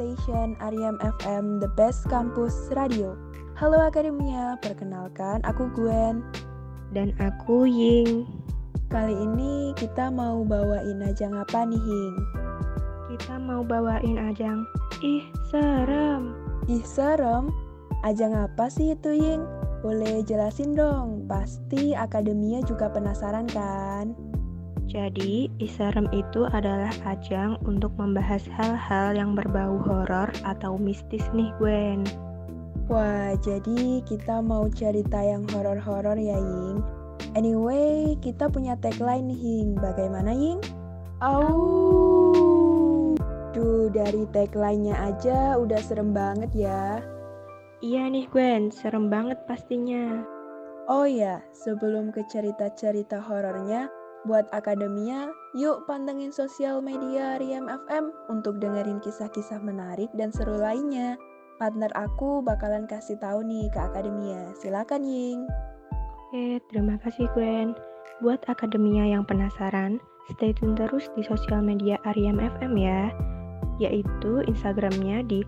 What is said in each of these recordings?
station Ariam FM, the best campus radio. Halo Akademia, perkenalkan aku Gwen. Dan aku Ying. Kali ini kita mau bawain ajang apa nih, Ying? Kita mau bawain ajang. Ih, serem. Ih, serem? Ajang apa sih itu, Ying? Boleh jelasin dong, pasti Akademia juga penasaran kan? Jadi, Isarem itu adalah ajang untuk membahas hal-hal yang berbau horor atau mistis nih, Gwen. Wah, jadi kita mau cerita yang horor-horor ya, Ying. Anyway, kita punya tagline nih, Ying. Bagaimana, Ying? Au. Duh, dari tagline-nya aja udah serem banget ya. Iya nih, Gwen. Serem banget pastinya. Oh ya, sebelum ke cerita-cerita horornya, Buat akademia, yuk pantengin sosial media Riam FM untuk dengerin kisah-kisah menarik dan seru lainnya. Partner aku bakalan kasih tahu nih ke akademia. Silakan Ying. Oke, terima kasih Gwen. Buat akademia yang penasaran, stay tune terus di sosial media Ariam FM ya, yaitu Instagramnya di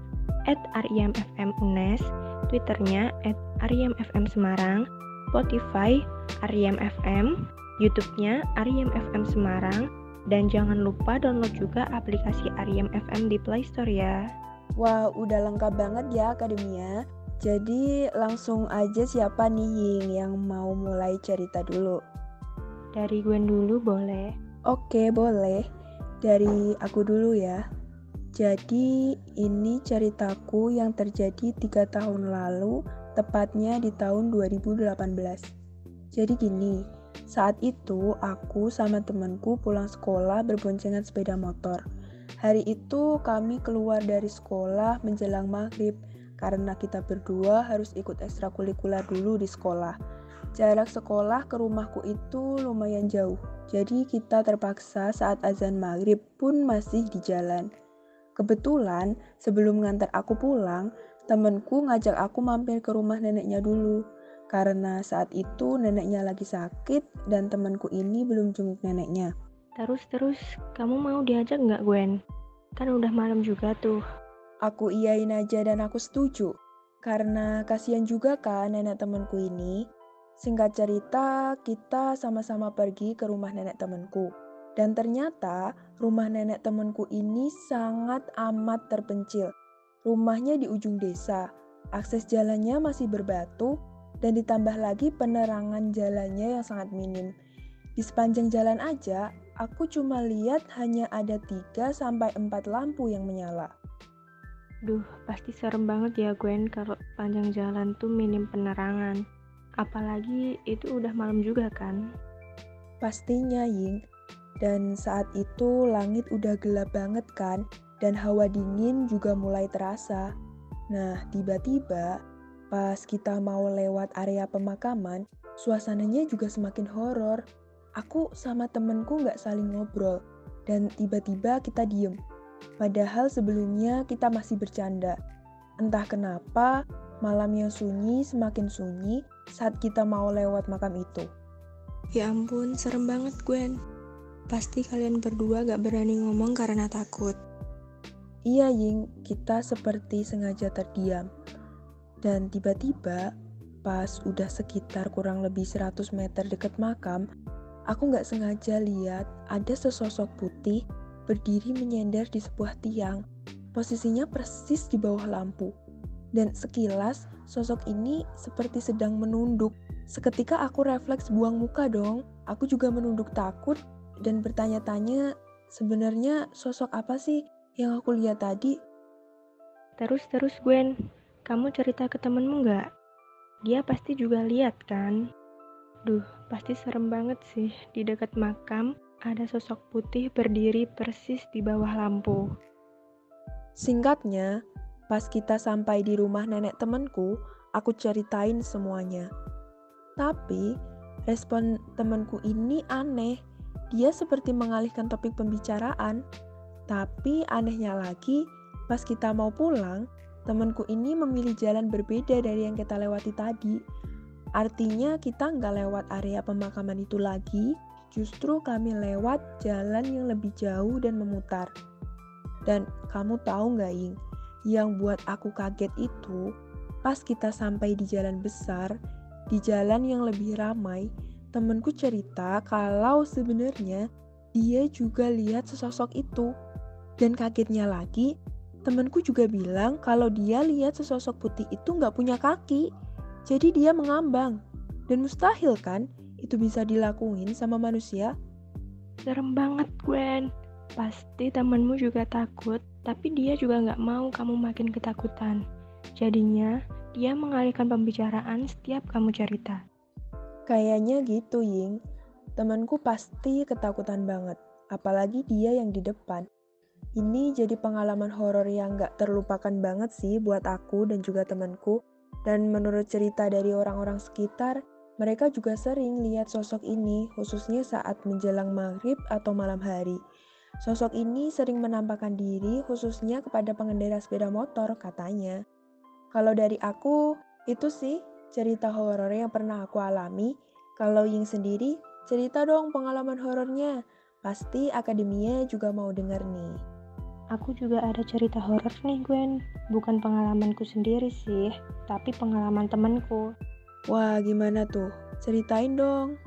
@ariamfmunes, Twitternya @ariamfmsemarang, Spotify Ariam FM, YouTube-nya Ariem FM Semarang, dan jangan lupa download juga aplikasi Ariem FM di Play Store ya. Wah, udah lengkap banget ya Akademia. Jadi langsung aja siapa nih Ying yang mau mulai cerita dulu? Dari Gwen dulu boleh? Oke, boleh. Dari aku dulu ya. Jadi ini ceritaku yang terjadi tiga tahun lalu, tepatnya di tahun 2018. Jadi gini, saat itu, aku sama temanku pulang sekolah berboncengan sepeda motor. Hari itu kami keluar dari sekolah menjelang maghrib karena kita berdua harus ikut ekstrakurikuler dulu di sekolah. Jarak sekolah ke rumahku itu lumayan jauh, jadi kita terpaksa saat azan maghrib pun masih di jalan. Kebetulan sebelum ngantar aku pulang, temenku ngajak aku mampir ke rumah neneknya dulu karena saat itu neneknya lagi sakit dan temanku ini belum jenguk neneknya. Terus-terus, kamu mau diajak nggak Gwen? Kan udah malam juga tuh. Aku iyain aja dan aku setuju. Karena kasihan juga kan nenek temanku ini. Singkat cerita, kita sama-sama pergi ke rumah nenek temanku. Dan ternyata rumah nenek temanku ini sangat amat terpencil. Rumahnya di ujung desa. Akses jalannya masih berbatu dan ditambah lagi penerangan jalannya yang sangat minim. Di sepanjang jalan aja, aku cuma lihat hanya ada 3 sampai 4 lampu yang menyala. Duh, pasti serem banget ya Gwen kalau panjang jalan tuh minim penerangan. Apalagi itu udah malam juga kan? Pastinya, Ying. Dan saat itu langit udah gelap banget kan, dan hawa dingin juga mulai terasa. Nah, tiba-tiba Pas kita mau lewat area pemakaman, suasananya juga semakin horor. Aku sama temenku nggak saling ngobrol, dan tiba-tiba kita diem. Padahal sebelumnya kita masih bercanda. Entah kenapa, malam yang sunyi semakin sunyi saat kita mau lewat makam itu. Ya ampun, serem banget Gwen. Pasti kalian berdua gak berani ngomong karena takut. Iya Ying, kita seperti sengaja terdiam. Dan tiba-tiba, pas udah sekitar kurang lebih 100 meter deket makam, aku nggak sengaja lihat ada sesosok putih berdiri menyender di sebuah tiang. Posisinya persis di bawah lampu. Dan sekilas, sosok ini seperti sedang menunduk. Seketika aku refleks buang muka dong. Aku juga menunduk takut dan bertanya-tanya, sebenarnya sosok apa sih yang aku lihat tadi? Terus-terus Gwen, kamu cerita ke temenmu nggak? Dia pasti juga lihat kan? Duh, pasti serem banget sih. Di dekat makam ada sosok putih berdiri persis di bawah lampu. Singkatnya, pas kita sampai di rumah nenek temenku, aku ceritain semuanya. Tapi, respon temenku ini aneh. Dia seperti mengalihkan topik pembicaraan. Tapi anehnya lagi, pas kita mau pulang, temanku ini memilih jalan berbeda dari yang kita lewati tadi. Artinya kita nggak lewat area pemakaman itu lagi, justru kami lewat jalan yang lebih jauh dan memutar. Dan kamu tahu nggak, Ying? yang buat aku kaget itu, pas kita sampai di jalan besar, di jalan yang lebih ramai, temenku cerita kalau sebenarnya dia juga lihat sesosok itu. Dan kagetnya lagi, temenku juga bilang kalau dia lihat sesosok putih itu nggak punya kaki. Jadi dia mengambang. Dan mustahil kan itu bisa dilakuin sama manusia? Serem banget, Gwen. Pasti temenmu juga takut, tapi dia juga nggak mau kamu makin ketakutan. Jadinya, dia mengalihkan pembicaraan setiap kamu cerita. Kayaknya gitu, Ying. Temanku pasti ketakutan banget, apalagi dia yang di depan. Ini jadi pengalaman horor yang gak terlupakan banget sih buat aku dan juga temanku. Dan menurut cerita dari orang-orang sekitar, mereka juga sering lihat sosok ini, khususnya saat menjelang maghrib atau malam hari. Sosok ini sering menampakkan diri khususnya kepada pengendara sepeda motor katanya. Kalau dari aku, itu sih cerita horor yang pernah aku alami. Kalau Ying sendiri, cerita dong pengalaman horornya. Pasti akademia juga mau denger nih. Aku juga ada cerita horor nih Gwen. Bukan pengalamanku sendiri sih, tapi pengalaman temanku. Wah, gimana tuh? Ceritain dong.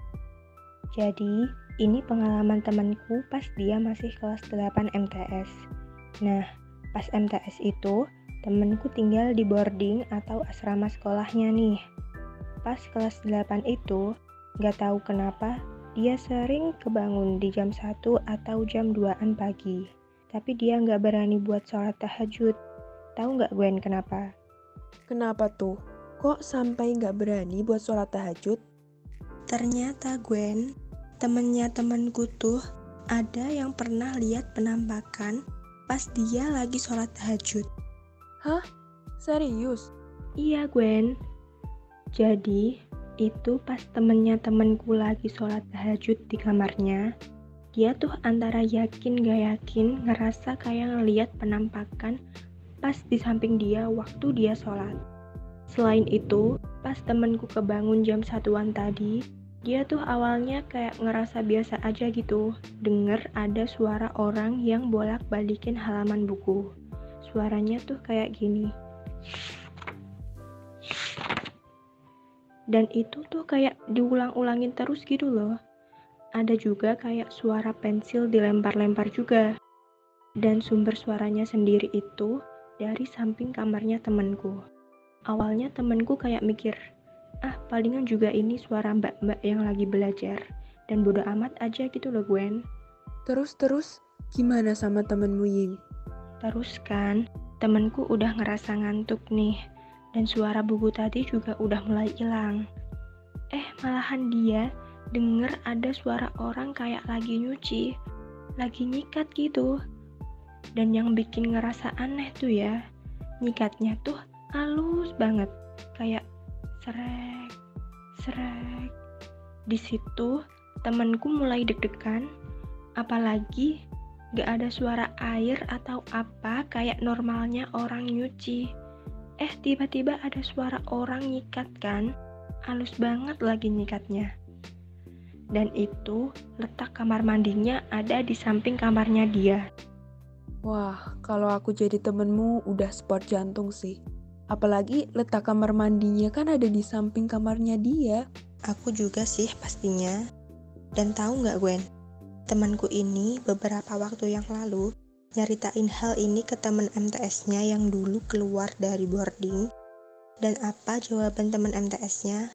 Jadi, ini pengalaman temanku pas dia masih kelas 8 MTS. Nah, pas MTS itu, temenku tinggal di boarding atau asrama sekolahnya nih. Pas kelas 8 itu, gak tahu kenapa, dia sering kebangun di jam 1 atau jam 2an pagi tapi dia nggak berani buat sholat tahajud. Tahu nggak Gwen kenapa? Kenapa tuh? Kok sampai nggak berani buat sholat tahajud? Ternyata Gwen, temennya temenku tuh ada yang pernah lihat penampakan pas dia lagi sholat tahajud. Hah? Serius? Iya Gwen. Jadi, itu pas temennya temenku lagi sholat tahajud di kamarnya, dia tuh antara yakin gak yakin ngerasa kayak ngeliat penampakan pas di samping dia waktu dia sholat. Selain itu, pas temenku kebangun jam satuan tadi, dia tuh awalnya kayak ngerasa biasa aja gitu, denger ada suara orang yang bolak-balikin halaman buku. Suaranya tuh kayak gini. Dan itu tuh kayak diulang-ulangin terus gitu loh ada juga kayak suara pensil dilempar-lempar juga. Dan sumber suaranya sendiri itu dari samping kamarnya temenku. Awalnya temenku kayak mikir, ah palingan juga ini suara mbak-mbak yang lagi belajar. Dan bodo amat aja gitu loh Gwen. Terus-terus, gimana sama temenmu Ying? Terus kan, temenku udah ngerasa ngantuk nih. Dan suara buku tadi juga udah mulai hilang. Eh, malahan dia denger ada suara orang kayak lagi nyuci, lagi nyikat gitu. Dan yang bikin ngerasa aneh tuh ya, nyikatnya tuh halus banget, kayak serek, serek. Di situ temanku mulai deg-degan, apalagi gak ada suara air atau apa kayak normalnya orang nyuci. Eh tiba-tiba ada suara orang nyikat kan, halus banget lagi nyikatnya dan itu letak kamar mandinya ada di samping kamarnya dia. Wah, kalau aku jadi temenmu udah sport jantung sih. Apalagi letak kamar mandinya kan ada di samping kamarnya dia. Aku juga sih pastinya. Dan tahu nggak Gwen, temanku ini beberapa waktu yang lalu nyeritain hal ini ke teman MTS-nya yang dulu keluar dari boarding. Dan apa jawaban teman MTS-nya?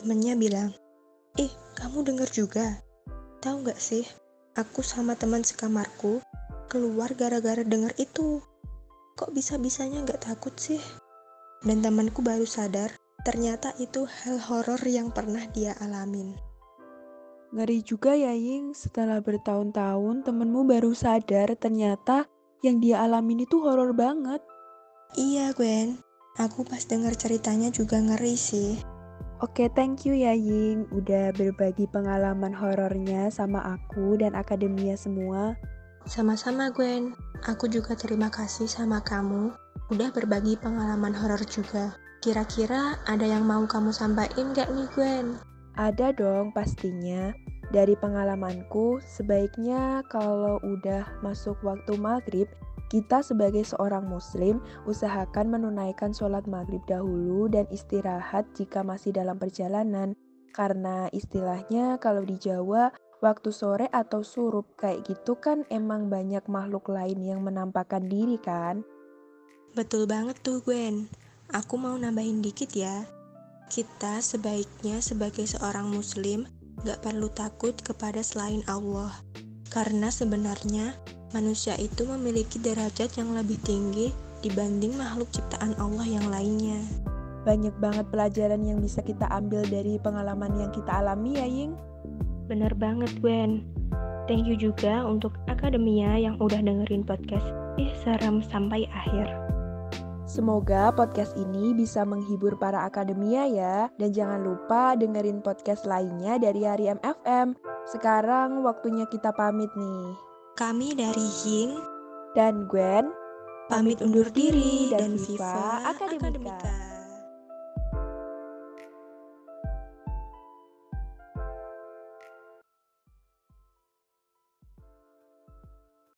Temennya bilang, Eh, kamu denger juga? Tahu gak sih, aku sama teman sekamarku keluar gara-gara denger itu. Kok bisa-bisanya gak takut sih? Dan temanku baru sadar, ternyata itu hal horor yang pernah dia alamin. Ngeri juga ya Ying, setelah bertahun-tahun temenmu baru sadar ternyata yang dia alamin itu horor banget. Iya Gwen, aku pas denger ceritanya juga ngeri sih. Oke, thank you ya Ying udah berbagi pengalaman horornya sama aku dan akademia semua. Sama-sama Gwen, aku juga terima kasih sama kamu udah berbagi pengalaman horor juga. Kira-kira ada yang mau kamu sampaikan gak nih Gwen? Ada dong pastinya. Dari pengalamanku, sebaiknya kalau udah masuk waktu maghrib, Kita sebagai seorang muslim usahakan menunaikan sholat maghrib dahulu dan istirahat jika masih dalam perjalanan. Karena istilahnya kalau di Jawa, waktu sore atau surup kayak gitu kan emang banyak makhluk lain yang menampakkan diri kan? Betul banget tuh Gwen. Aku mau nambahin dikit ya. Kita sebaiknya sebagai seorang muslim gak perlu takut kepada selain Allah. Karena sebenarnya manusia itu memiliki derajat yang lebih tinggi dibanding makhluk ciptaan Allah yang lainnya. Banyak banget pelajaran yang bisa kita ambil dari pengalaman yang kita alami ya Ying. Bener banget Gwen. Thank you juga untuk Akademia yang udah dengerin podcast Ih Serem sampai akhir. Semoga podcast ini bisa menghibur para akademia ya. Dan jangan lupa dengerin podcast lainnya dari Hari MFM. Sekarang waktunya kita pamit nih. Kami dari Ying dan Gwen pamit undur diri dan Viva Akademika. Akademika.